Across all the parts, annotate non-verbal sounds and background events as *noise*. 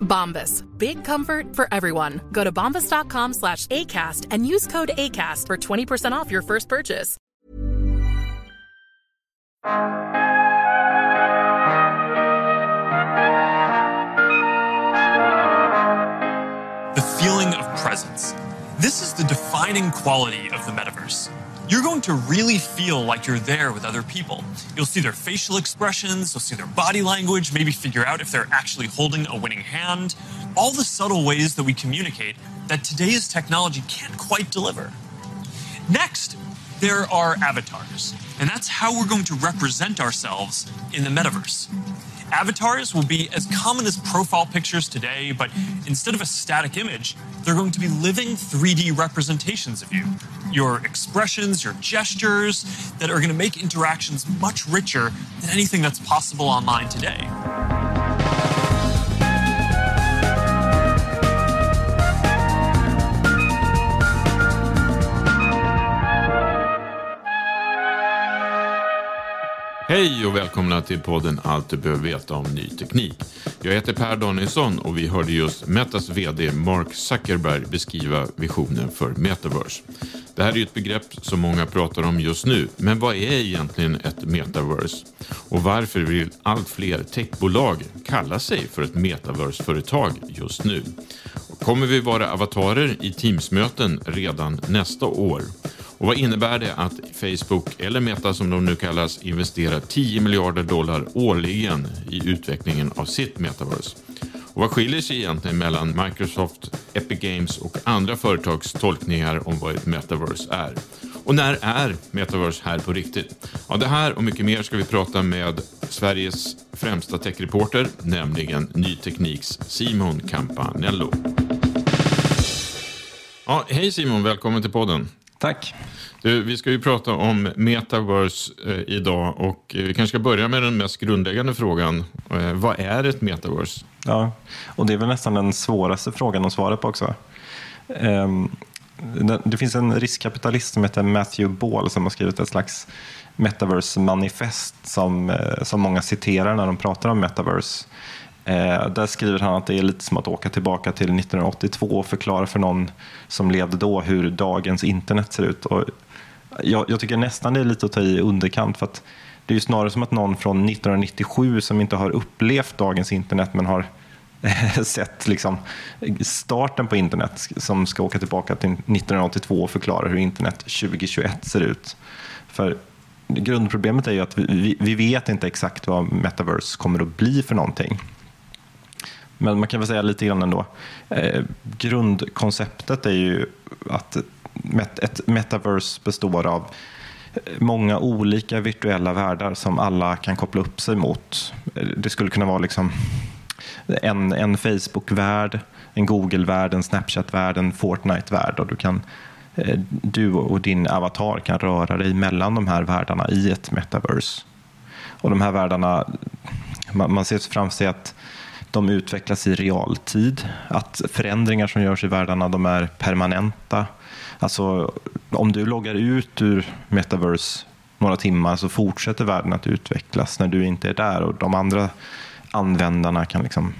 Bombas. Big comfort for everyone. Go to bombas.com slash ACAST and use code ACAST for 20% off your first purchase. The feeling of presence. This is the defining quality of the metaverse. You're going to really feel like you're there with other people. You'll see their facial expressions, you'll see their body language, maybe figure out if they're actually holding a winning hand. All the subtle ways that we communicate that today's technology can't quite deliver. Next, there are avatars, and that's how we're going to represent ourselves in the metaverse. Avatars will be as common as profile pictures today, but instead of a static image, they're going to be living 3D representations of you. Your expressions, your gestures, that are going to make interactions much richer than anything that's possible online today. Hej och välkomna till podden Allt du behöver veta om ny teknik. Jag heter Per Danielsson och vi hörde just Metas VD Mark Zuckerberg beskriva visionen för Metaverse. Det här är ju ett begrepp som många pratar om just nu, men vad är egentligen ett metaverse? Och varför vill allt fler techbolag kalla sig för ett metaverse-företag just nu? Kommer vi vara avatarer i Teamsmöten redan nästa år? Och vad innebär det att Facebook, eller Meta som de nu kallas, investerar 10 miljarder dollar årligen i utvecklingen av sitt metaverse? Och vad skiljer sig egentligen mellan Microsoft, Epic Games och andra företags tolkningar om vad ett metaverse är? Och när är metaverse här på riktigt? Ja, det här och mycket mer ska vi prata med Sveriges främsta techreporter, nämligen Ny Tekniks Simon Campanello. Ja, hej Simon, välkommen till podden. Tack. Du, vi ska ju prata om metaverse eh, idag och eh, vi kanske ska börja med den mest grundläggande frågan. Eh, vad är ett metaverse? Ja, och det är väl nästan den svåraste frågan att svara på också. Ehm, det finns en riskkapitalist som heter Matthew Ball som har skrivit ett slags metaverse-manifest som, som många citerar när de pratar om metaverse. Eh, där skriver han att det är lite som att åka tillbaka till 1982 och förklara för någon som levde då hur dagens internet ser ut. Och jag, jag tycker nästan det är lite att ta i underkant för att det är ju snarare som att någon från 1997 som inte har upplevt dagens internet men har *laughs* sett liksom starten på internet som ska åka tillbaka till 1982 och förklara hur internet 2021 ser ut. För grundproblemet är ju att vi, vi vet inte exakt vad metaverse kommer att bli för någonting. Men man kan väl säga lite grann ändå. Eh, grundkonceptet är ju att ett metaverse består av eh, många olika virtuella världar som alla kan koppla upp sig mot. Eh, det skulle kunna vara liksom en, en Facebook-värld, en Google-värld, en Snapchat-värld, en Fortnite-värld och du, kan, eh, du och din avatar kan röra dig mellan de här världarna i ett metaverse. Och de här världarna, man, man ser framför sig att de utvecklas i realtid, att förändringar som görs i världarna de är permanenta. Alltså, om du loggar ut ur metaverse några timmar så fortsätter världen att utvecklas när du inte är där och de andra användarna kan liksom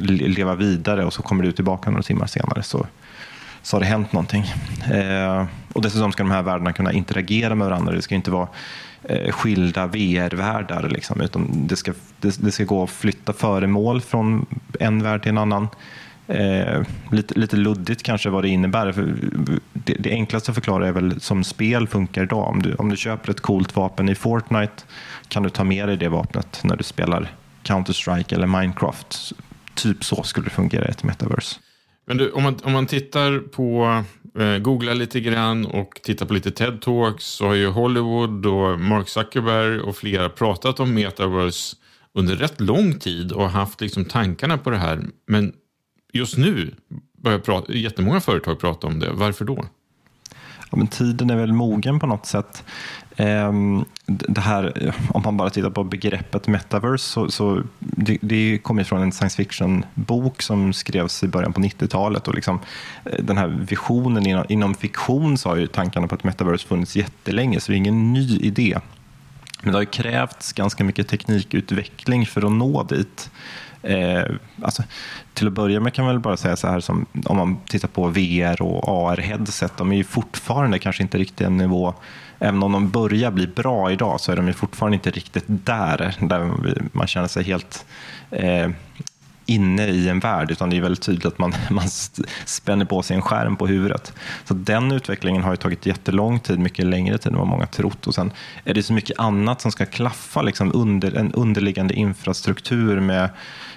leva vidare och så kommer du tillbaka några timmar senare så, så har det hänt någonting. Eh, och dessutom ska de här världarna kunna interagera med varandra. Det ska inte vara Eh, skilda VR-världar, liksom, utan det ska, det, det, ska gå att flytta föremål från en värld till en annan. Eh, lite, lite luddigt kanske vad det innebär. För det, det, enklaste att förklara är väl som spel funkar idag. Om du, om du köper ett coolt vapen i Fortnite kan du ta med dig det vapnet när du spelar Counter-Strike eller Minecraft. Typ så skulle det fungera i ett metaverse. Men du, om, man, om man tittar på, Eh, googla lite grann och titta på lite TED-talks så har ju Hollywood och Mark Zuckerberg och flera pratat om metaverse under rätt lång tid och haft liksom tankarna på det här. Men just nu börjar prata, jättemånga företag prata om det. Varför då? Ja, men tiden är väl mogen på något sätt. Ehm, det här, om man bara tittar på begreppet metaverse så, så det, det kommer från en science fiction-bok som skrevs i början på 90-talet. Och liksom, eh, den här visionen inom, inom fiktion så har ju tankarna på ett metaverse funnits jättelänge så det är ingen ny idé. Men det har krävts ganska mycket teknikutveckling för att nå dit. Eh, alltså, till att börja med kan man väl bara säga så här som om man tittar på VR och AR-headset, de är ju fortfarande kanske inte riktigt en nivå Även om de börjar bli bra idag så är de ju fortfarande inte riktigt där, där man känner sig helt eh, inne i en värld, utan det är väldigt tydligt att man, *laughs* man spänner på sig en skärm på huvudet. Så den utvecklingen har ju tagit jättelång tid, mycket längre tid än vad många trott. Och sen är det så mycket annat som ska klaffa, liksom under, en underliggande infrastruktur med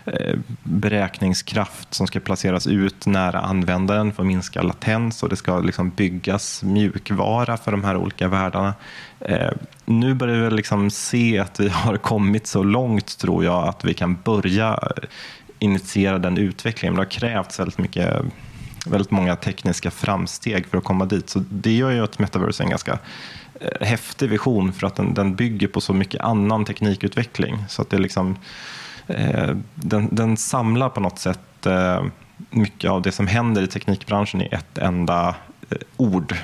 eh, beräkningskraft som ska placeras ut nära användaren för att minska latens och det ska liksom byggas mjukvara för de här olika världarna. Eh, nu börjar vi liksom se att vi har kommit så långt, tror jag, att vi kan börja eh, initiera den utvecklingen. Men det har krävts väldigt, mycket, väldigt många tekniska framsteg för att komma dit. Så det gör ju att metaverse är en ganska eh, häftig vision för att den, den bygger på så mycket annan teknikutveckling. Så att det liksom, eh, den, den samlar på något sätt eh, mycket av det som händer i teknikbranschen i ett enda eh, ord.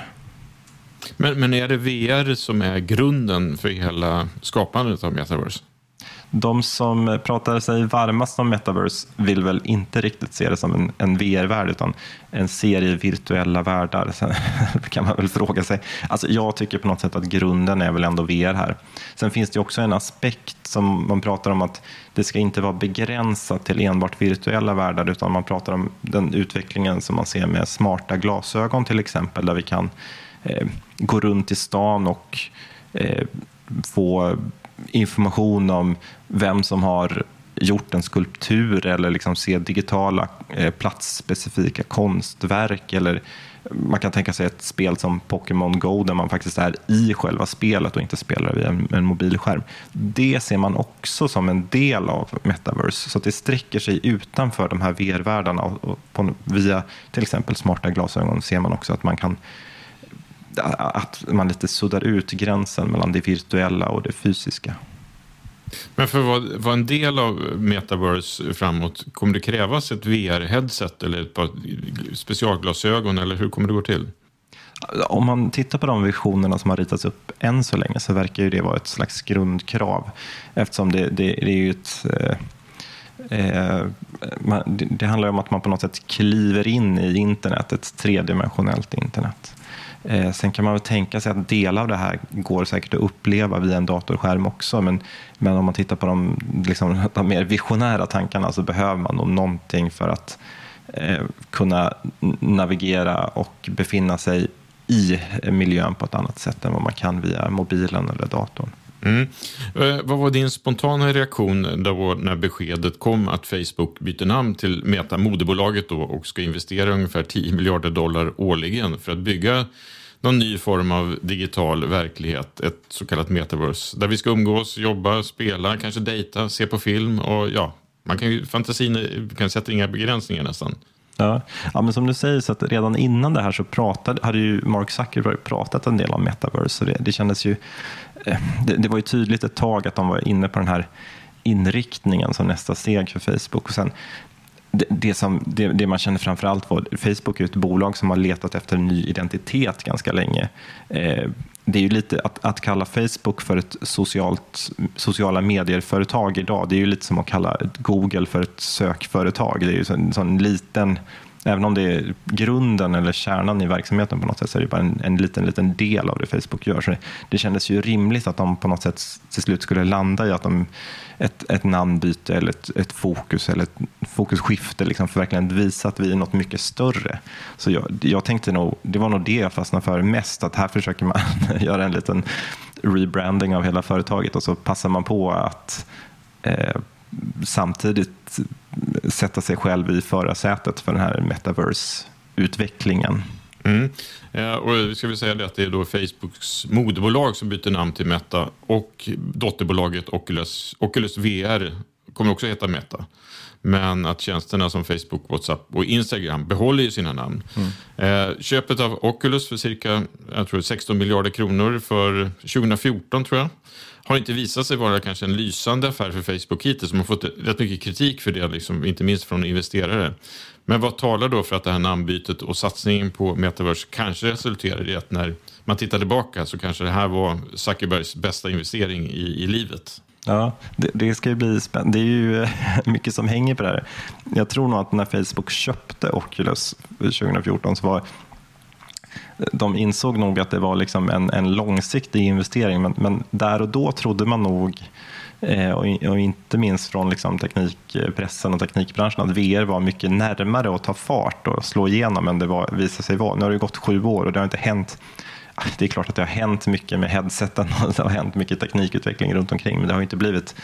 Men, men är det VR som är grunden för hela skapandet av metaverse? De som pratar sig varmast om metaverse vill väl inte riktigt se det som en, en VR-värld utan en serie virtuella världar. *laughs* Sen kan man väl fråga sig. Alltså jag tycker på något sätt att grunden är väl ändå VR här. Sen finns det också en aspekt som man pratar om att det ska inte vara begränsat till enbart virtuella världar utan man pratar om den utvecklingen som man ser med smarta glasögon till exempel där vi kan eh, gå runt i stan och eh, få information om vem som har gjort en skulptur eller liksom se digitala eh, platsspecifika konstverk. Eller eh, man kan tänka sig ett spel som Pokémon Go där man faktiskt är i själva spelet och inte spelar via en, en mobilskärm. Det ser man också som en del av metaverse, så det sträcker sig utanför de här VR-världarna. Och på, via till exempel smarta glasögon ser man också att man kan att man lite suddar ut gränsen mellan det virtuella och det fysiska. Men för att vara en del av metaverse framåt, kommer det krävas ett VR-headset eller ett par specialglasögon eller hur kommer det gå till? Om man tittar på de visionerna som har ritats upp än så länge så verkar ju det vara ett slags grundkrav eftersom det, det, det är ju ett eh, eh man, det handlar om att man på något sätt kliver in i internet, ett tredimensionellt internet. Eh, sen kan man väl tänka sig att delar av det här går säkert att uppleva via en datorskärm också. Men, men om man tittar på de, liksom, *laughs* de mer visionära tankarna så behöver man nog någonting för att eh, kunna navigera och befinna sig i miljön på ett annat sätt än vad man kan via mobilen eller datorn. Mm. Eh, vad var din spontana reaktion då när beskedet kom att Facebook byter namn till Meta, moderbolaget då, och ska investera ungefär 10 miljarder dollar årligen för att bygga någon ny form av digital verklighet, ett så kallat metaverse, där vi ska umgås, jobba, spela, kanske dejta, se på film och ja, man kan ju, fantasin kan sätta inga begränsningar nästan. Ja. ja, men som du säger, så att redan innan det här så pratade, hade ju Mark Zuckerberg pratat en del om metaverse. Så det, det kändes ju eh, det, det, var ju tydligt ett tag att de var inne på den här inriktningen som nästa steg för Facebook. Och sen, det, det, som, det, det man känner framför allt var Facebook är ett bolag som har letat efter en ny identitet ganska länge. Eh, det är ju lite att, att kalla Facebook för ett socialt, sociala medier-företag idag, det är ju lite som att kalla Google för ett sökföretag. Det är ju en sån liten Även om det är grunden eller kärnan i verksamheten på något sätt så är det bara en, en liten, liten del av det Facebook gör. Så det, det kändes ju rimligt att de på något sätt till slut skulle landa i att de, ett, ett namnbyte eller ett, ett fokus eller ett fokusskifte liksom för verkligen att visa att vi är något mycket större. Så jag, jag tänkte nog, det var nog det jag fastnade för mest, att här försöker man *laughs* göra en liten rebranding av hela företaget och så passar man på att eh, samtidigt sätta sig själv i förarsätet för den här metaverse-utvecklingen. Mm. Eh, och vi ska väl säga det att det är då Facebooks moderbolag som byter namn till Meta och dotterbolaget Oculus, Oculus VR kommer också heta Meta. Men att tjänsterna som Facebook, WhatsApp och Instagram behåller ju sina namn. Mm. Eh, köpet av Oculus för cirka jag tror 16 miljarder kronor för 2014 tror jag har inte visat sig vara kanske en lysande affär för Facebook hittills. Som har fått rätt mycket kritik för det, liksom, inte minst från investerare. Men vad talar då för att det här namnbytet och satsningen på metaverse kanske resulterar i att när man tittar tillbaka så kanske det här var Zuckerbergs bästa investering i, i livet? Ja, det, det, ska ju bli spännande. Det är ju eh, *laughs* mycket som hänger på det här. Jag tror nog att när Facebook köpte Oculus 2014 så var de insåg nog att det var liksom en, en långsiktig investering men, men, där och då trodde man nog eh, och, och, inte minst från liksom teknikpressen och teknikbranschen att VR var mycket närmare att ta fart och slå igenom än det var, visade sig vara. Nu har det gått sju år och det har inte hänt ah, det är klart att det har hänt mycket med headseten och *laughs* det har hänt mycket teknikutveckling runt omkring men det har inte blivit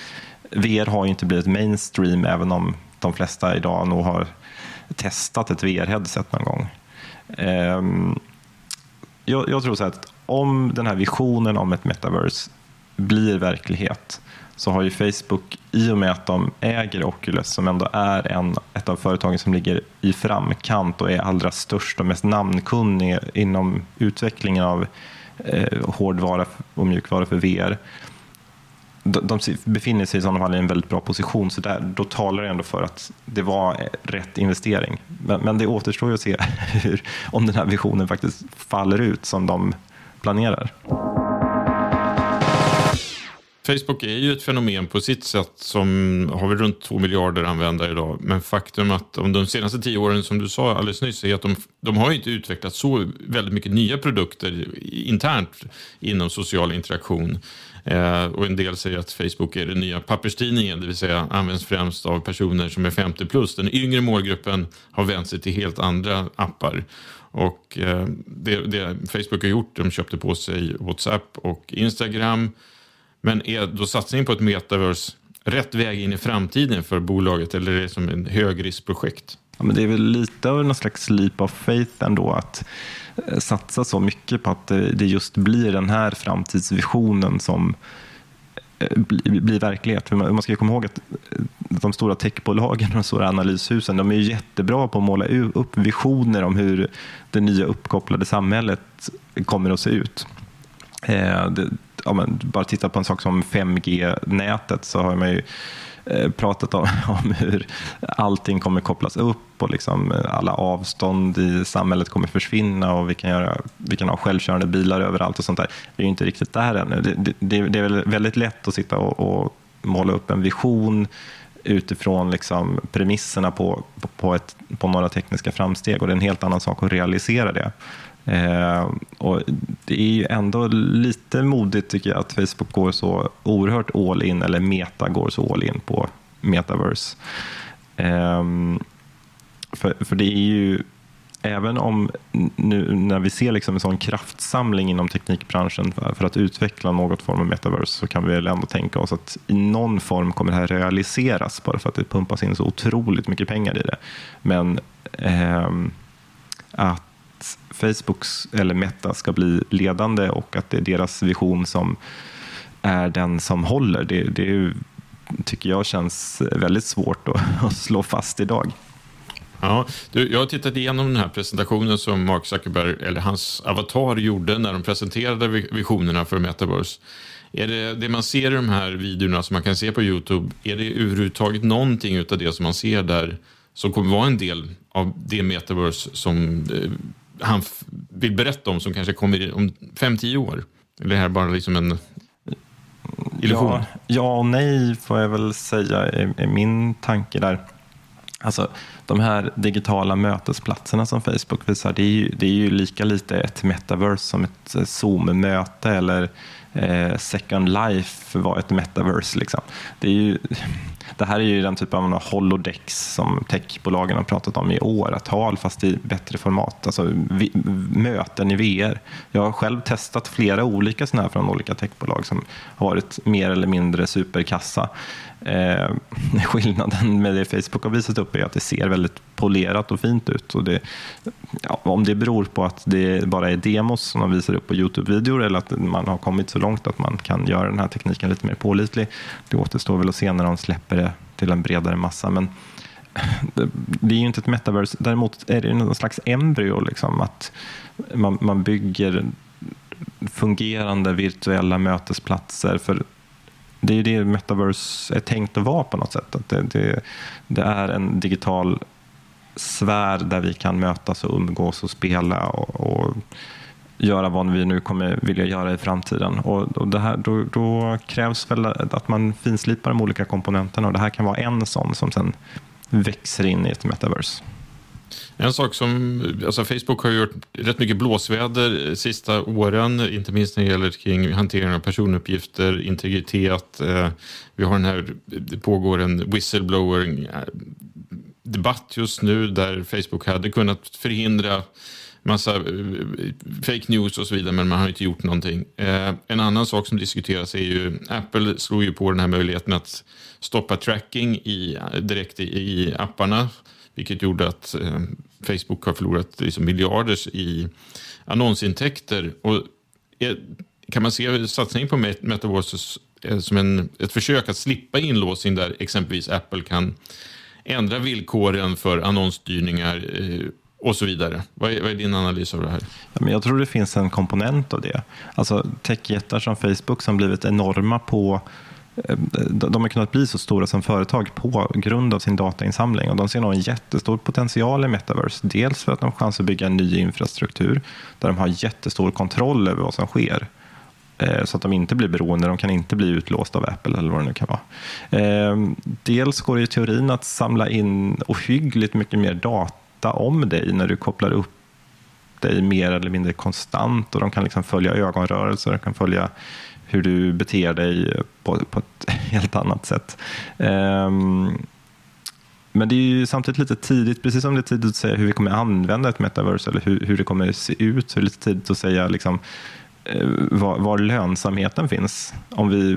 VR har ju inte blivit mainstream även om de flesta idag nog har testat ett VR-headset någon gång. Um, jag, jag tror så här att om den här visionen om ett metaverse blir verklighet så har ju Facebook, i och med att de äger Oculus, som ändå är en, ett av företagen som ligger i framkant och är allra störst och mest namnkunnig inom utvecklingen av eh, hårdvara och mjukvara för VR, de, befinner sig i sådana fall i en väldigt bra position, så där, då talar det ändå för att det var eh, rätt investering. Men, men det återstår ju att se *laughs* hur, om den här visionen faktiskt faller ut som de planerar. Facebook är ju ett fenomen på sitt sätt som har väl runt två miljarder användare idag. Men faktum att om de senaste tio åren, som du sa alldeles nyss, är att de, de har inte utvecklat så väldigt mycket nya produkter internt inom social interaktion. Eh, och en del säger att Facebook är den nya papperstidningen, det vill säga används främst av personer som är 50 plus. Den yngre målgruppen har vänt sig till helt andra appar. Och eh, det, det Facebook har gjort, de köpte på sig WhatsApp och Instagram. Men är då satsningen på ett metaverse rätt väg in i framtiden för bolaget eller är det som en högriskprojekt? Ja, men det är väl lite av någon slags leap of faith ändå att eh, satsa så mycket på att det just blir den här framtidsvisionen som eh, blir verklighet. Man ska komma ihåg att eh, de stora techbolagen och de stora analyshusen de är jättebra på att måla upp visioner om hur det nya uppkopplade samhället kommer att se ut. Om ja, men, bara titta på en sak som 5G-nätet så har man ju eh, pratat om, *laughs* om hur allting kommer kopplas upp och liksom eh, alla avstånd i samhället kommer försvinna och vi kan, göra, vi kan ha självkörande bilar överallt och sånt där. Vi är ju inte riktigt där ännu. Det, det, det är väldigt lätt att sitta och, och måla upp en vision utifrån liksom premisserna på, på, ett, på några tekniska framsteg och det är en helt annan sak att realisera det. Eh, och det är ju ändå lite modigt tycker jag att Facebook går så oerhört all in, eller Meta går så all in på metaverse. Eh, för, för det är ju, även om nu när vi ser liksom en sån kraftsamling inom teknikbranschen för, för att utveckla något form av metaverse så kan vi väl ändå tänka oss att i någon form kommer det här realiseras bara för att det pumpas in så otroligt mycket pengar i det. Men eh, att Facebooks eller Meta ska bli ledande och att det är deras vision som är den som håller. Det, det tycker jag känns väldigt svårt att, *laughs* att slå fast idag. Ja, du, jag har tittat igenom den här presentationen som Mark Zuckerberg, eller hans avatar, gjorde när de presenterade visionerna för Metaverse. Är det, det man ser i de här videorna som man kan se på Youtube, är det överhuvudtaget någonting av det som man ser där som kommer vara en del av det metaverse som eh, han vill berätta om som kanske kommer om fem tio år? Eller är det här bara liksom en illusion? Ja, ja och nej får jag väl säga är, är min tanke där. Alltså, de här digitala mötesplatserna som Facebook visar, det är ju, det är ju lika lite ett metaverse som ett eh, Zoom-möte eller eh, Second Life var ett metaverse. Liksom. Det, är ju, det här är ju den typ av holodex som techbolagen har pratat om i åratal, fast i bättre format. Alltså vi, möten i VR. Jag har själv testat flera olika sådana här från olika techbolag som har varit mer eller mindre superkassa. Eh, *laughs* skillnaden med det Facebook har visat upp är att det ser väldigt polerat och fint ut. Och det, ja, om det beror på att det bara är demos som de visar upp på Youtube-videor eller att man har kommit så långt att man kan göra den här tekniken lite mer pålitlig. Det återstår väl att se när de släpper det till en bredare massa. Men det, är ju inte ett metaverse. Däremot är det någon slags embryo. Liksom, att man, man bygger fungerande virtuella mötesplatser för det är ju det metaverse är tänkt att vara på något sätt. Att det, det, det, är en digital sfär där vi kan mötas och umgås och spela och, och göra vad vi nu kommer vilja göra i framtiden. Och, och det här, då, då, krävs väl att man finslipar de olika komponenterna och det här kan vara en sån som sen växer in i ett metaverse. En sak som, alltså Facebook har gjort rätt mycket blåsväder sista åren, inte minst när det gäller kring hantering av personuppgifter, integritet. Eh, vi har den här, det pågår en whistleblower-debatt just nu där Facebook hade kunnat förhindra massa eh, fake news och så vidare, men man har inte gjort någonting. Eh, en annan sak som diskuteras är ju, Apple slog ju på den här möjligheten att stoppa tracking i, eh, direkt i, i apparna vilket gjorde att eh, Facebook har förlorat liksom, miljarder i annonsintäkter. Och är, kan man se satsningen på Metaverse som en, ett försök att slippa inlåsning där exempelvis Apple kan ändra villkoren för annonsstyrningar eh, och så vidare. Vad är, vad är, din analys av det här? Ja, men jag tror det finns en komponent av det. Alltså techjättar som Facebook som blivit enorma på eh, de har kunnat bli så stora som företag på grund av sin datainsamling och de ser nog en jättestor potential i metaverse. Dels för att de har chans att bygga en ny infrastruktur där de har jättestor kontroll över vad som sker eh, så att de inte blir beroende, de kan inte bli utlåsta av Apple eller vad det nu kan vara. Eh, dels går det i teorin att samla in ohyggligt mycket mer data om dig när du kopplar upp dig mer eller mindre konstant och de kan liksom följa ögonrörelser, de kan följa hur du beter dig på, på ett *laughs* helt annat sätt. Um, men det är ju samtidigt lite tidigt, precis som det är tidigt att säga hur vi kommer använda ett metaverse eller hur, hur det kommer se ut, så är det lite tidigt att säga liksom, Eh, var, var, lönsamheten finns. Om vi,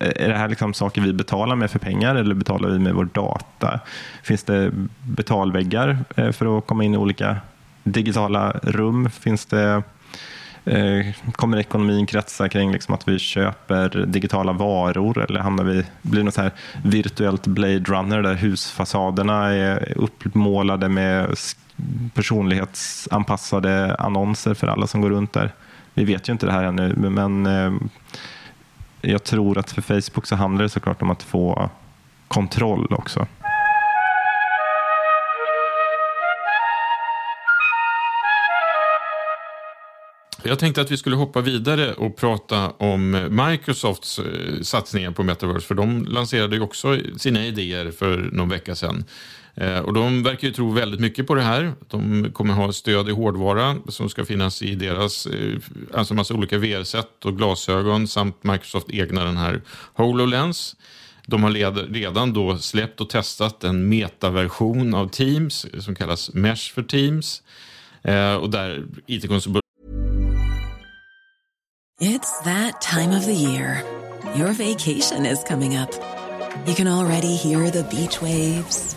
eh, är det här liksom saker vi betalar med för pengar eller betalar vi med vår data? Finns det betalväggar eh, för att komma in i olika digitala rum? Finns det kommer ekonomin kretsa kring liksom att vi köper digitala varor eller hamnar vi, blir det något så här virtuellt Blade Runner där husfasaderna är uppmålade med personlighetsanpassade annonser för alla som går runt där? Vi vet ju inte det här ännu, men eh, jag tror att för Facebook så handlar det såklart om att få kontroll också. Jag tänkte att vi skulle hoppa vidare och prata om Microsofts eh, satsningar på Metaverse, för de lanserade ju också sina idéer för någon vecka sedan. Eh, och de verkar ju tro väldigt mycket på det här. De kommer ha stöd i hårdvara som ska finnas i deras, eh, alltså massa olika VR-set och glasögon samt Microsoft egna den här HoloLens. De har redan då släppt och testat en metaversion av Teams som kallas Mesh för Teams. Eh, och där it It's that time of the year. Your vacation is coming up. You can already hear the beach waves,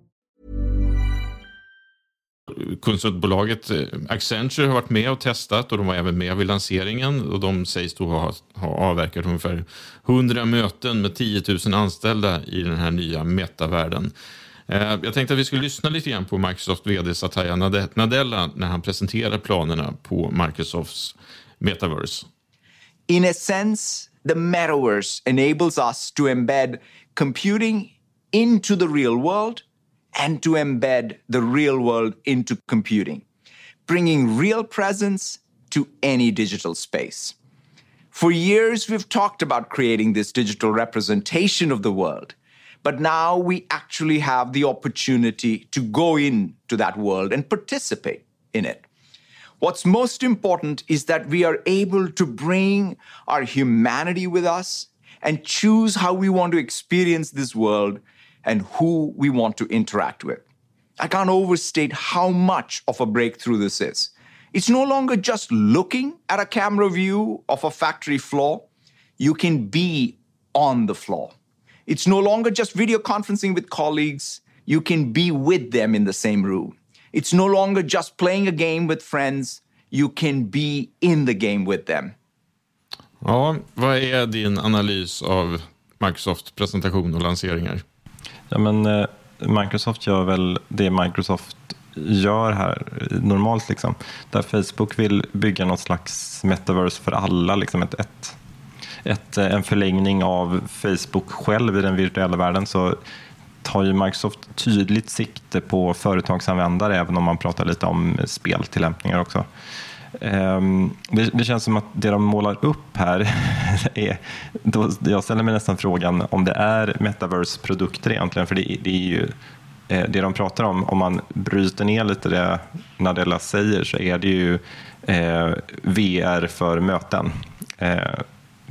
Konsultbolaget eh, Accenture har varit med och testat och de var även med vid lanseringen och de sägs då ha, ha avverkat ungefär 100 möten med 10 000 anställda i den här nya metavärlden. Eh, Jag tänkte att vi skulle lyssna lite grann på Microsoft VD Satya Nadella när han presenterar planerna på Microsofts metaverse. In a sense, the metaverse enables us to embed computing into the real world and to embed the real world into computing, bringing real presence to any digital space. For years, we've talked about creating this digital representation of the world, but now we actually have the opportunity to go into that world and participate in it. What's most important is that we are able to bring our humanity with us and choose how we want to experience this world and who we want to interact with. I can't overstate how much of a breakthrough this is. It's no longer just looking at a camera view of a factory floor. You can be on the floor. It's no longer just video conferencing with colleagues. You can be with them in the same room. It's no longer just playing a game with friends. You can be in the game with them. Ja, vad är din analys av Microsoft presentation och lanseringar? Ja, men, eh, Microsoft gör väl det Microsoft gör här eh, normalt. Liksom. Där Facebook vill bygga något slags metaverse för alla. Liksom ett, ett, ett, eh, en förlängning av Facebook själv i den virtuella världen. Så tar ju Microsoft tydligt sikte på företagsanvändare även om man pratar lite om speltillämpningar också. Ehm, det, det känns som att det de målar upp här *laughs* är... Då, jag ställer mig nästan frågan om det är metaverse-produkter egentligen. För det, det är ju eh, det de pratar om. Om man bryter ner lite det Nadella säger så är det ju eh, VR för möten. Eh,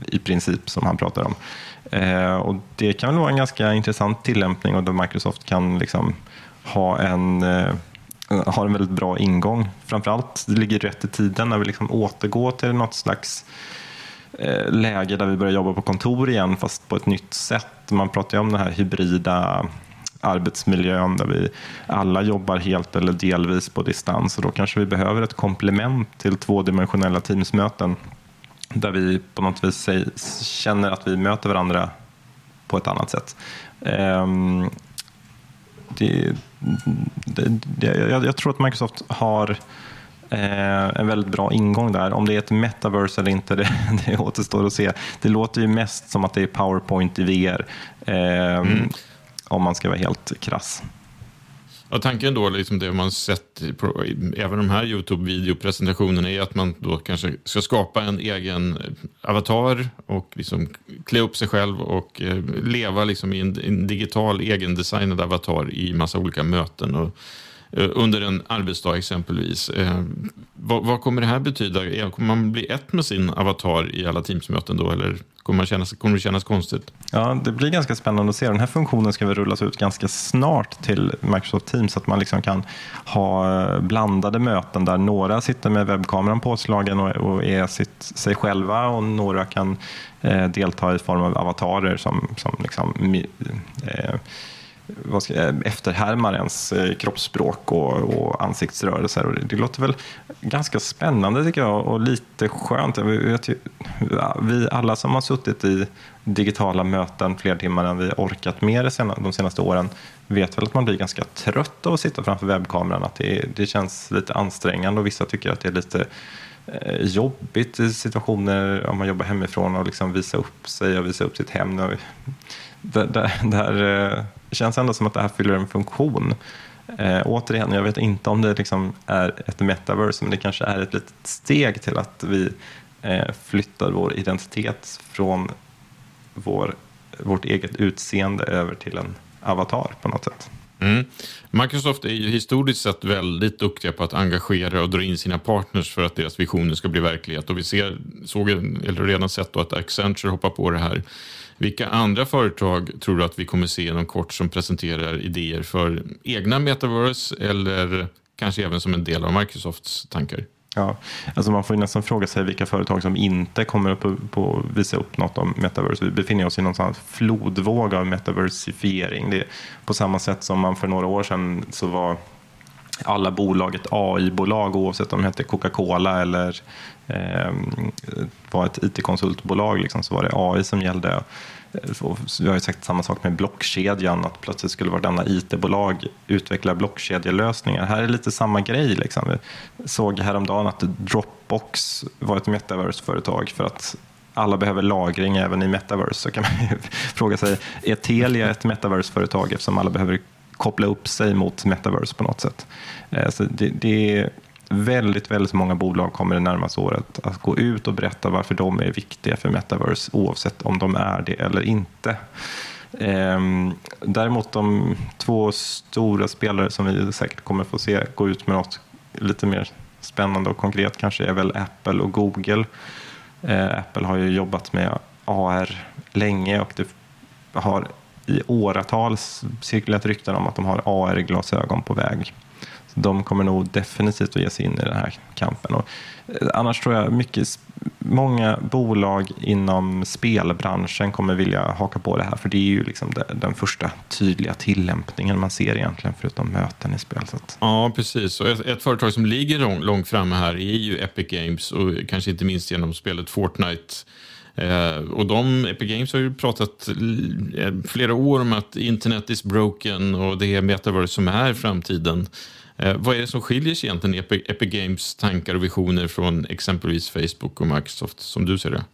I princip som han pratar om. Eh, och Det kan väl vara en ganska intressant tillämpning och då Microsoft kan liksom ha en eh, Eh, har en väldigt bra ingång. Framförallt, det ligger rätt i tiden när vi liksom återgår till något slags eh, läge där vi börjar jobba på kontor igen fast på ett nytt sätt. Man pratar ju om den här hybrida arbetsmiljön där vi alla jobbar helt eller delvis på distans och då kanske vi behöver ett komplement till tvådimensionella teamsmöten där vi på något vis känner att vi möter varandra på ett annat sätt. Ehm, det, det, det, jag, jag tror att Microsoft har eh, en väldigt bra ingång där. Om det är ett metaverse eller inte, *laughs* det, det återstår att se. Det låter ju mest som att det är PowerPoint i VR, eh, om man ska vara helt krass. Ja, tanken då, liksom det man sett, på, även de här YouTube-videopresentationerna, är att man då kanske ska skapa en egen eh, avatar och liksom klä upp sig själv och eh, leva liksom i en, en digital egendesignad avatar i massa olika möten. Och, eh, under en arbetsdag exempelvis. Eh, vad, vad, kommer det här betyda? Kommer man bli ett med sin avatar i alla Teams-möten då, eller kommer, man kännas, kommer det kännas konstigt? Ja, det blir ganska spännande att se. Den här funktionen ska väl rullas ut ganska snart till Microsoft Teams, så att man liksom kan ha eh, blandade möten där några sitter med webbkameran påslagen och, och är sitt, sig själva och några kan eh, delta i form av avatarer som, som liksom, eh, vad ska, efterhärmar ens eh, kroppsspråk och, och ansiktsrörelser. Och det, det, låter väl ganska spännande tycker jag och lite skönt. Vi alla som har suttit i digitala möten fler timmar än vi orkat med de senaste åren vet väl att man blir ganska trött av att sitta framför webbkameran. Att det, det känns lite ansträngande och vissa tycker att det är lite eh, jobbigt i situationer om man jobbar hemifrån och liksom visa upp sig och visa upp sitt hem. Där, där, där det känns ändå som att det här fyller en funktion. Eh, återigen, jag vet inte om det liksom är ett metaverse, men det kanske är ett litet steg till att vi eh, flyttar vår identitet från vår, vårt eget utseende över till en avatar på något sätt. Mm. Microsoft är ju historiskt sett väldigt duktiga på att engagera och dra in sina partners för att deras visioner ska bli verklighet. Och vi ser, såg, eller redan sett att Accenture hoppar på det här vilka andra företag tror du att vi kommer se inom kort som presenterar idéer för egna metaverse eller kanske även som en del av Microsofts tankar? Ja, alltså man får nästan fråga sig vilka företag som inte kommer upp på, visa upp något om metaverse. Vi befinner oss i någon sån flodvåg av metaversifiering. Det är på samma sätt som man för några år sedan så var alla bolag ett AI-bolag oavsett om det hette Coca-Cola eller eh, var ett IT-konsultbolag liksom, så var det AI som gällde. Vi har ju sagt samma sak med blockkedjan, att plötsligt skulle vartenda IT-bolag utveckla blockkedjelösningar. Här är lite samma grej. Liksom. Vi såg häromdagen att Dropbox var ett metaverse-företag för att alla behöver lagring även i metaverse. Så kan man *laughs* fråga sig, är Telia ett metaverse-företag eftersom alla behöver koppla upp sig mot metaverse på något sätt? Eh, så det, det väldigt, väldigt många bolag kommer det närmaste året att gå ut och berätta varför de är viktiga för metaverse oavsett om de är det eller inte. Ehm, däremot de två stora spelare som vi säkert kommer få se gå ut med något lite mer spännande och konkret kanske är väl Apple och Google. Eh, Apple har ju jobbat med AR länge och det har i åratal cirkulerat rykten om att de har AR-glasögon på väg de kommer nog definitivt att ge sig in i den här kampen. Och eh, annars tror jag mycket, många bolag inom spelbranschen kommer vilja haka på det här, för det är ju liksom den första tydliga tillämpningen man ser egentligen, förutom möten i spel. Ja, precis. Och ett, ett, företag som ligger lång, långt framme här är ju Epic Games och kanske inte minst genom spelet Fortnite. Eh, och de, Epic Games har ju pratat eh, flera år om att internet is broken och det är metaverse som är framtiden. Eh, vad är det som skiljer sig egentligen i Epic, Games tankar och visioner från exempelvis Facebook och Microsoft som du ser det?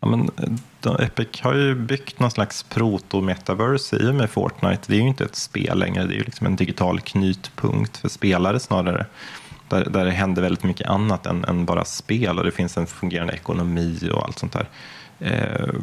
Ja, men, eh, Epic har ju byggt någon slags proto-metaverse i och med Fortnite. Det är ju inte ett spel längre, det är ju liksom en digital knytpunkt för spelare snarare. Där, där det händer väldigt mycket annat än, än bara spel och det finns en fungerande ekonomi och allt sånt där. Eh,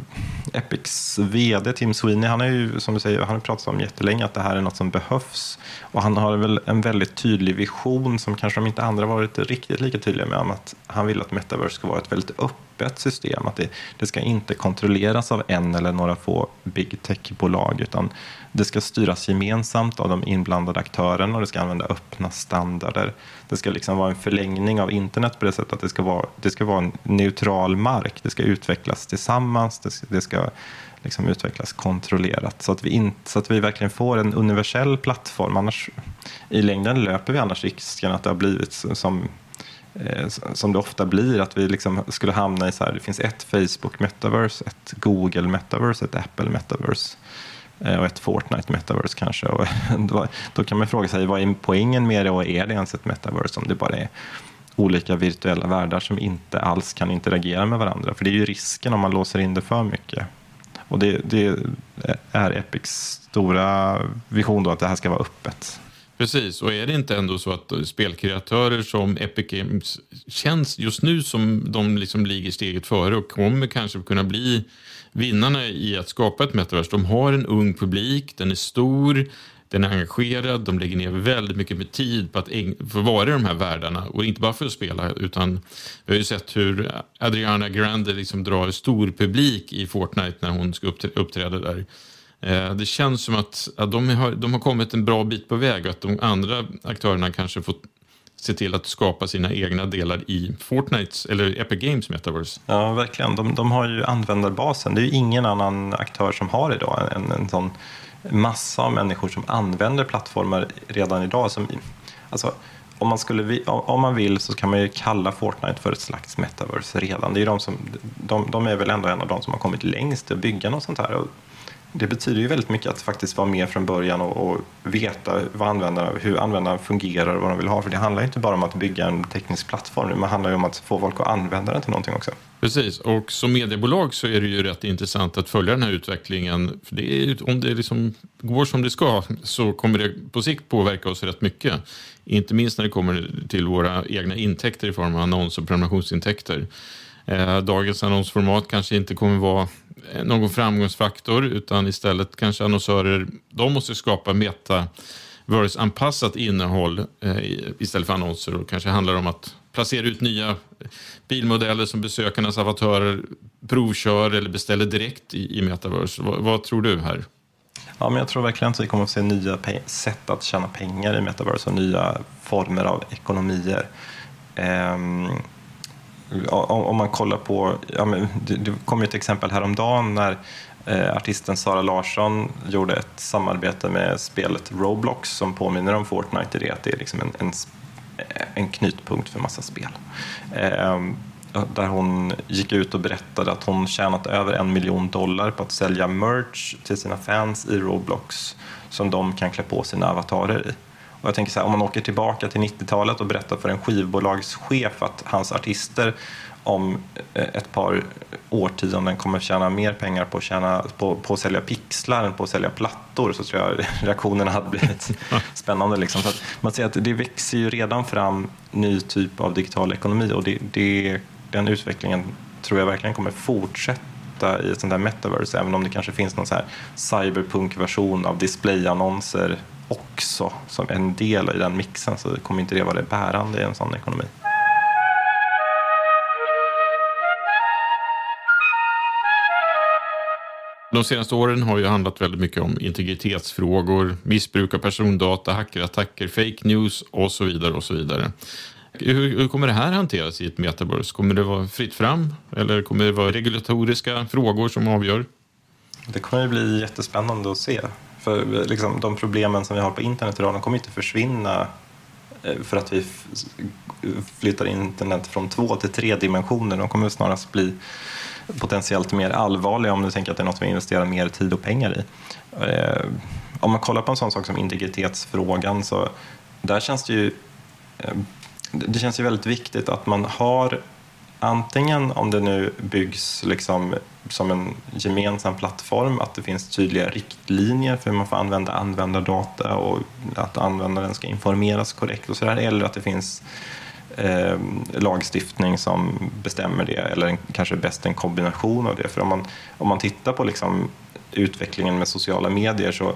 Epics vd Tim Sweeney, han har ju som du säger, han har pratat om jättelänge att det här är något som behövs. Och han har väl en väldigt tydlig vision som kanske de inte andra varit riktigt lika tydliga med om att han vill att metaverse ska vara ett väldigt öppet system. Att det, det ska inte kontrolleras av en eller några få big tech-bolag utan det ska styras gemensamt av de inblandade aktörerna och det ska använda öppna standarder. Det ska liksom vara en förlängning av internet på det sättet att det ska vara, det ska vara en neutral mark. Det ska utvecklas tillsammans, det ska, det ska liksom utvecklas kontrollerat så att, vi in, så att vi verkligen får en universell plattform. Annars, I längden löper vi annars risken att det har blivit som Eh, som det ofta blir, att vi liksom skulle hamna i så här, det finns ett Facebook metaverse, ett Google metaverse, ett Apple metaverse. Eh, och ett Fortnite metaverse kanske. Och *laughs* då, då, kan man fråga sig vad är poängen med det och är det ens ett metaverse om det bara är olika virtuella världar som inte alls kan interagera med varandra. För det är ju risken om man låser in det för mycket. Och det, det är Epics stora vision då att det här ska vara öppet. Precis, och är det inte ändå så att spelkreatörer som Epic Games känns just nu som de liksom ligger steget före och kommer kanske kunna bli vinnarna i att skapa ett metaverse. De har en ung publik, den är stor, den är engagerad, de lägger ner väldigt mycket med tid på att få vara i de här världarna och inte bara för att spela utan vi har ju sett hur Adriana Grande liksom drar stor publik i Fortnite när hon ska uppträda där. Eh, det känns som att, att de, har, de har kommit en bra bit på väg och att de andra aktörerna kanske får se till att skapa sina egna delar i Fortnites eller Epic Games Metaverse. Ja, verkligen. De, de har ju användarbasen. Det är ju ingen annan aktör som har idag en, en sån massa av människor som använder plattformar redan idag. Som, alltså, om man, skulle, om man vill så kan man ju kalla Fortnite för ett slags metaverse redan. Det är de, som, de, de är väl ändå en av de som har kommit längst i att bygga något sånt här. Det betyder ju väldigt mycket att faktiskt vara med från början och, och veta vad användarna, hur användarna fungerar och vad de vill ha. För det handlar inte bara om att bygga en teknisk plattform, det handlar ju om att få folk att använda den till någonting också. Precis, och som mediebolag så är det ju rätt intressant att följa den här utvecklingen. För det är, om det liksom går som det ska så kommer det på sikt påverka oss rätt mycket. Inte minst när det kommer till våra egna intäkter i form av annons och prenumerationsintäkter. Eh, dagens annonsformat kanske inte kommer vara eh, någon framgångsfaktor utan istället kanske annonsörer de måste skapa meta anpassat innehåll eh, istället för annonser och kanske handlar om att placera ut nya bilmodeller som besökarnas avatörer provkör eller beställer direkt i, i metaverse. Vad, vad, tror du här? Ja, men jag tror verkligen att vi kommer att se nya sätt att tjäna pengar i metaverse och nya former av ekonomier. Um, om man kollar på, ja, men det, det kom ju ett exempel häromdagen när eh, artisten Sara Larsson gjorde ett samarbete med spelet Roblox som påminner om Fortnite i det att det är liksom en, en, en knutpunkt för massa spel. Eh, där hon gick ut och berättade att hon tjänat över en miljon dollar på att sälja merch till sina fans i Roblox som de kan klä på sina avatarer i. Och jag tänker så här, om man åker tillbaka till 90-talet och berättar för en skivbolagschef att hans artister om eh, ett par årtionden kommer tjäna mer pengar på att, tjäna, på, på att sälja pixlar än på att sälja plattor så tror jag *laughs* reaktionerna hade blivit *laughs* spännande. Liksom. Så man ser att det växer ju redan fram ny typ av digital ekonomi och det, det, den utvecklingen tror jag verkligen kommer fortsätta i ett sånt här metaverse även om det kanske finns någon så här cyberpunk-version av displayannonser också som en del i den mixen så kommer inte det vara det bärande i en sån ekonomi. De senaste åren har ju handlat väldigt mycket om integritetsfrågor, missbruk av persondata, hackerattacker, fake news och så vidare. och så vidare. Hur, hur, kommer det här hanteras i ett metaverse? Kommer det vara fritt fram eller kommer det vara regulatoriska frågor som avgör? Det kommer ju bli jättespännande att se. För liksom, de problemen som vi har på internet idag de kommer inte försvinna eh, för att vi flyttar internet från två till tre dimensioner. De kommer snarast bli potentiellt mer allvarliga om du tänker att det är något vi investerar mer tid och pengar i. Eh, om man kollar på en sån sak som integritetsfrågan så där känns det ju eh, det känns ju väldigt viktigt att man har antingen om det nu byggs liksom som en gemensam plattform, att det finns tydliga riktlinjer för hur man får använda användardata och att användaren ska informeras korrekt och sådär, eller att det finns eh, lagstiftning som bestämmer det, eller en, kanske bäst en kombination av det. För om man, om man tittar på liksom utvecklingen med sociala medier så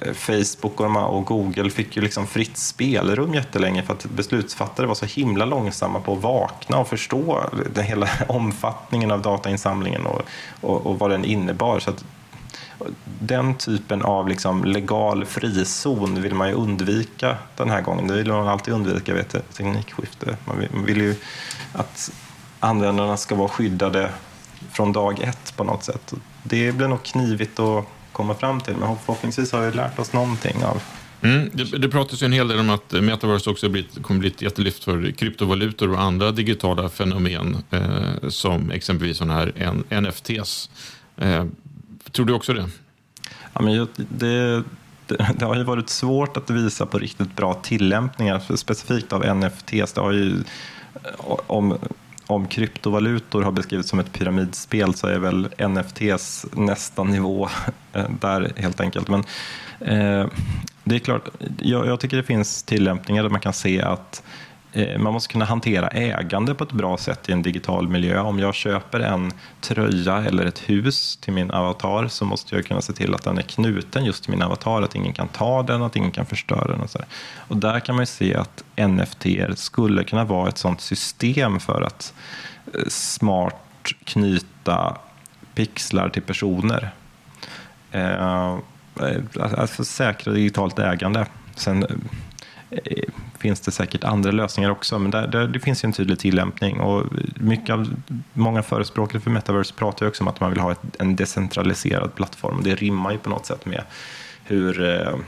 Eh, Facebook och Google fick ju liksom fritt spelrum jättelänge för att beslutsfattare var så himla långsamma på att vakna och förstå den hela *laughs* omfattningen av datainsamlingen och, och, och vad den innebar. Så att, den typen av liksom legal frizon vill man ju undvika den här gången. Det vill man alltid undvika vid ett teknikskifte. Man vill, man vill ju att användarna ska vara skyddade från dag ett på något sätt. Det blir nog knivigt att komma fram till. Men förhoppningsvis har vi lärt oss någonting av Mm, det, det pratas ju en hel del om att metaverse också blivit, kommer bli ett jättelyft för kryptovalutor och andra digitala fenomen eh, som exempelvis sådana här NFTs. Eh, tror du också det? Ja, men det, det, det, har ju varit svårt att visa på riktigt bra tillämpningar specifikt av NFTs. Det har ju, om, om kryptovalutor har beskrivits som ett pyramidspel så är väl NFTs nästa nivå *laughs* eh, där helt enkelt. Men eh, det är klart, jag, jag, tycker det finns tillämpningar där man kan se att Eh, man måste kunna hantera ägande på ett bra sätt i en digital miljö. Om jag köper en tröja eller ett hus till min avatar så måste jag kunna se till att den är knuten just till min avatar, att ingen kan ta den, att ingen kan förstöra den. Och, så och där kan man se att NFT skulle kunna vara ett sådant system för att eh, smart knyta pixlar till personer. Eh, eh alltså säkra digitalt ägande. Sen finns det säkert andra lösningar också, men där, där, det finns en tydlig tillämpning. Och mycket av, många förespråkare för metaverse pratar ju också om att man vill ha ett, en decentraliserad plattform. Det rimmar ju på något sätt med hur eh,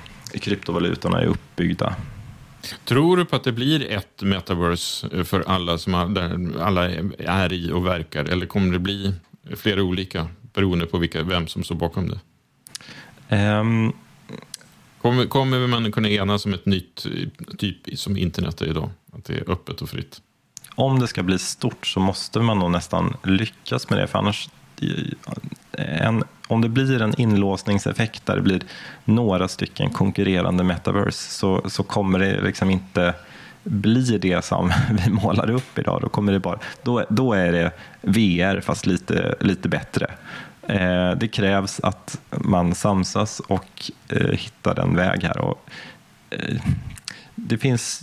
kryptovalutorna är uppbyggda. Tror du på att det blir ett metaverse för alla som är, där alla är i och verkar, eller kommer det bli flera olika beroende på vilka, vem som står bakom det? Um, Kommer, kommer man kunna enas om ett nytt typ som internet är idag? Att det är öppet och fritt? Om det ska bli stort så måste man nog nästan lyckas med det. För annars, en, om det blir en inlåsningseffekt där det blir några stycken konkurrerande metaverse så, så kommer det liksom inte bli det som *laughs* vi målar upp idag. Då, kommer det bara, då, då är det VR fast lite, lite bättre. Eh, det krävs att man samsas och eh, hittar en väg här. Och, eh, det finns,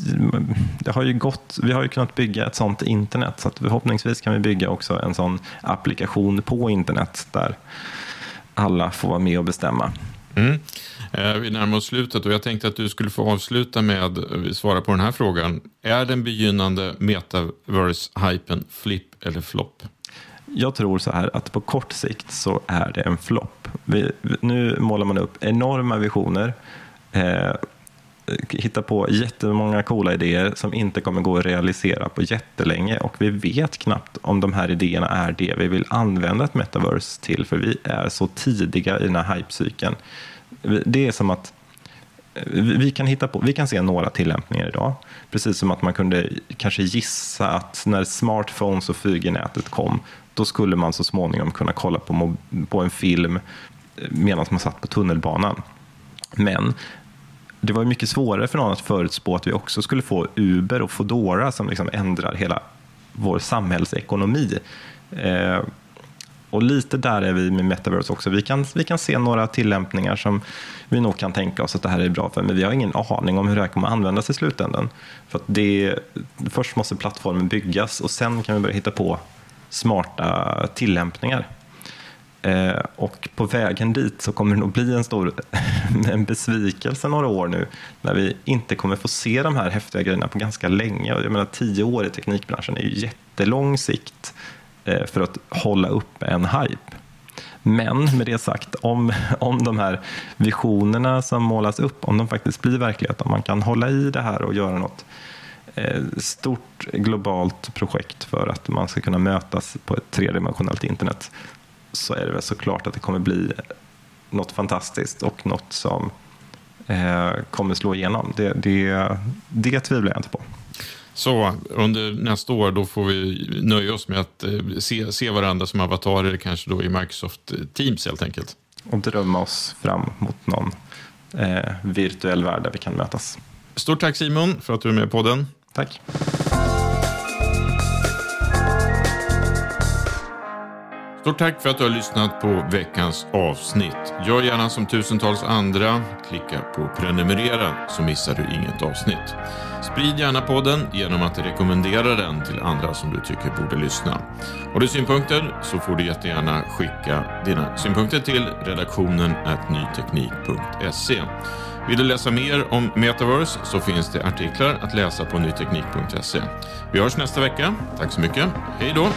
det har ju gått, vi har ju kunnat bygga ett sånt internet så att förhoppningsvis kan vi bygga också en sån applikation på internet där alla får vara med och bestämma. Mm. Eh, vi närmar oss slutet och jag tänkte att du skulle få avsluta med att svara på den här frågan. Är den begynnande metaverse-hypen flipp eller flopp? Jag tror så här att på kort sikt så är det en flopp. Nu målar man upp enorma visioner, eh, hittar på jättemånga coola idéer som inte kommer gå att realisera på jättelänge och vi vet knappt om de här idéerna är det vi vill använda ett metaverse till för vi är så tidiga i den här hypecykeln. Det är som att Eh, vi kan, hitta på, vi kan se några tillämpningar idag. Precis som att man kunde kanske gissa att när smartphones och 4G-nätet kom, då skulle man så småningom kunna kolla på, på en film eh, medan man satt på tunnelbanan. Men det var mycket svårare för någon att förutspå att vi också skulle få Uber och Foodora som liksom ändrar hela vår samhällsekonomi. Eh, och lite där är vi med metaverse också. Vi kan, vi kan se några tillämpningar som vi nog kan tänka oss att det här är bra för, men vi har ingen aning om hur det här kommer användas i slutändan. För att det, först måste plattformen byggas och sen kan vi börja hitta på smarta tillämpningar. Eh, och på vägen dit så kommer det nog bli en stor *laughs* en besvikelse några år nu när vi inte kommer få se de här häftiga grejerna på ganska länge. Jag menar, tio år i teknikbranschen är ju jättelång sikt Eh, för att hålla upp en hype. Men med det sagt, om, om de här visionerna som målas upp, om de faktiskt blir verklighet, om man kan hålla i det här och göra något eh, stort globalt projekt för att man ska kunna mötas på ett tredimensionellt internet, så är det väl såklart att det kommer bli något fantastiskt och något som eh, kommer slå igenom. Det, det, det tvivlar jag inte på. Så under nästa år då får vi nöja oss med att eh, se, se varandra som avatarer, kanske då i Microsoft Teams helt enkelt. Och drömma oss fram mot någon eh, virtuell värld där vi kan mötas. Stort tack Simon för att du är med på podden. Tack. Stort tack för att du har lyssnat på veckans avsnitt. Gör gärna som tusentals andra. Klicka på prenumerera så missar du inget avsnitt. Sprid gärna podden genom att rekommendera den till andra som du tycker borde lyssna. Har du synpunkter så får du jättegärna skicka dina synpunkter till redaktionen nyteknik.se. Vill du läsa mer om metaverse så finns det artiklar att läsa på nyteknik.se. Vi hörs nästa vecka. Tack så mycket. Hej då!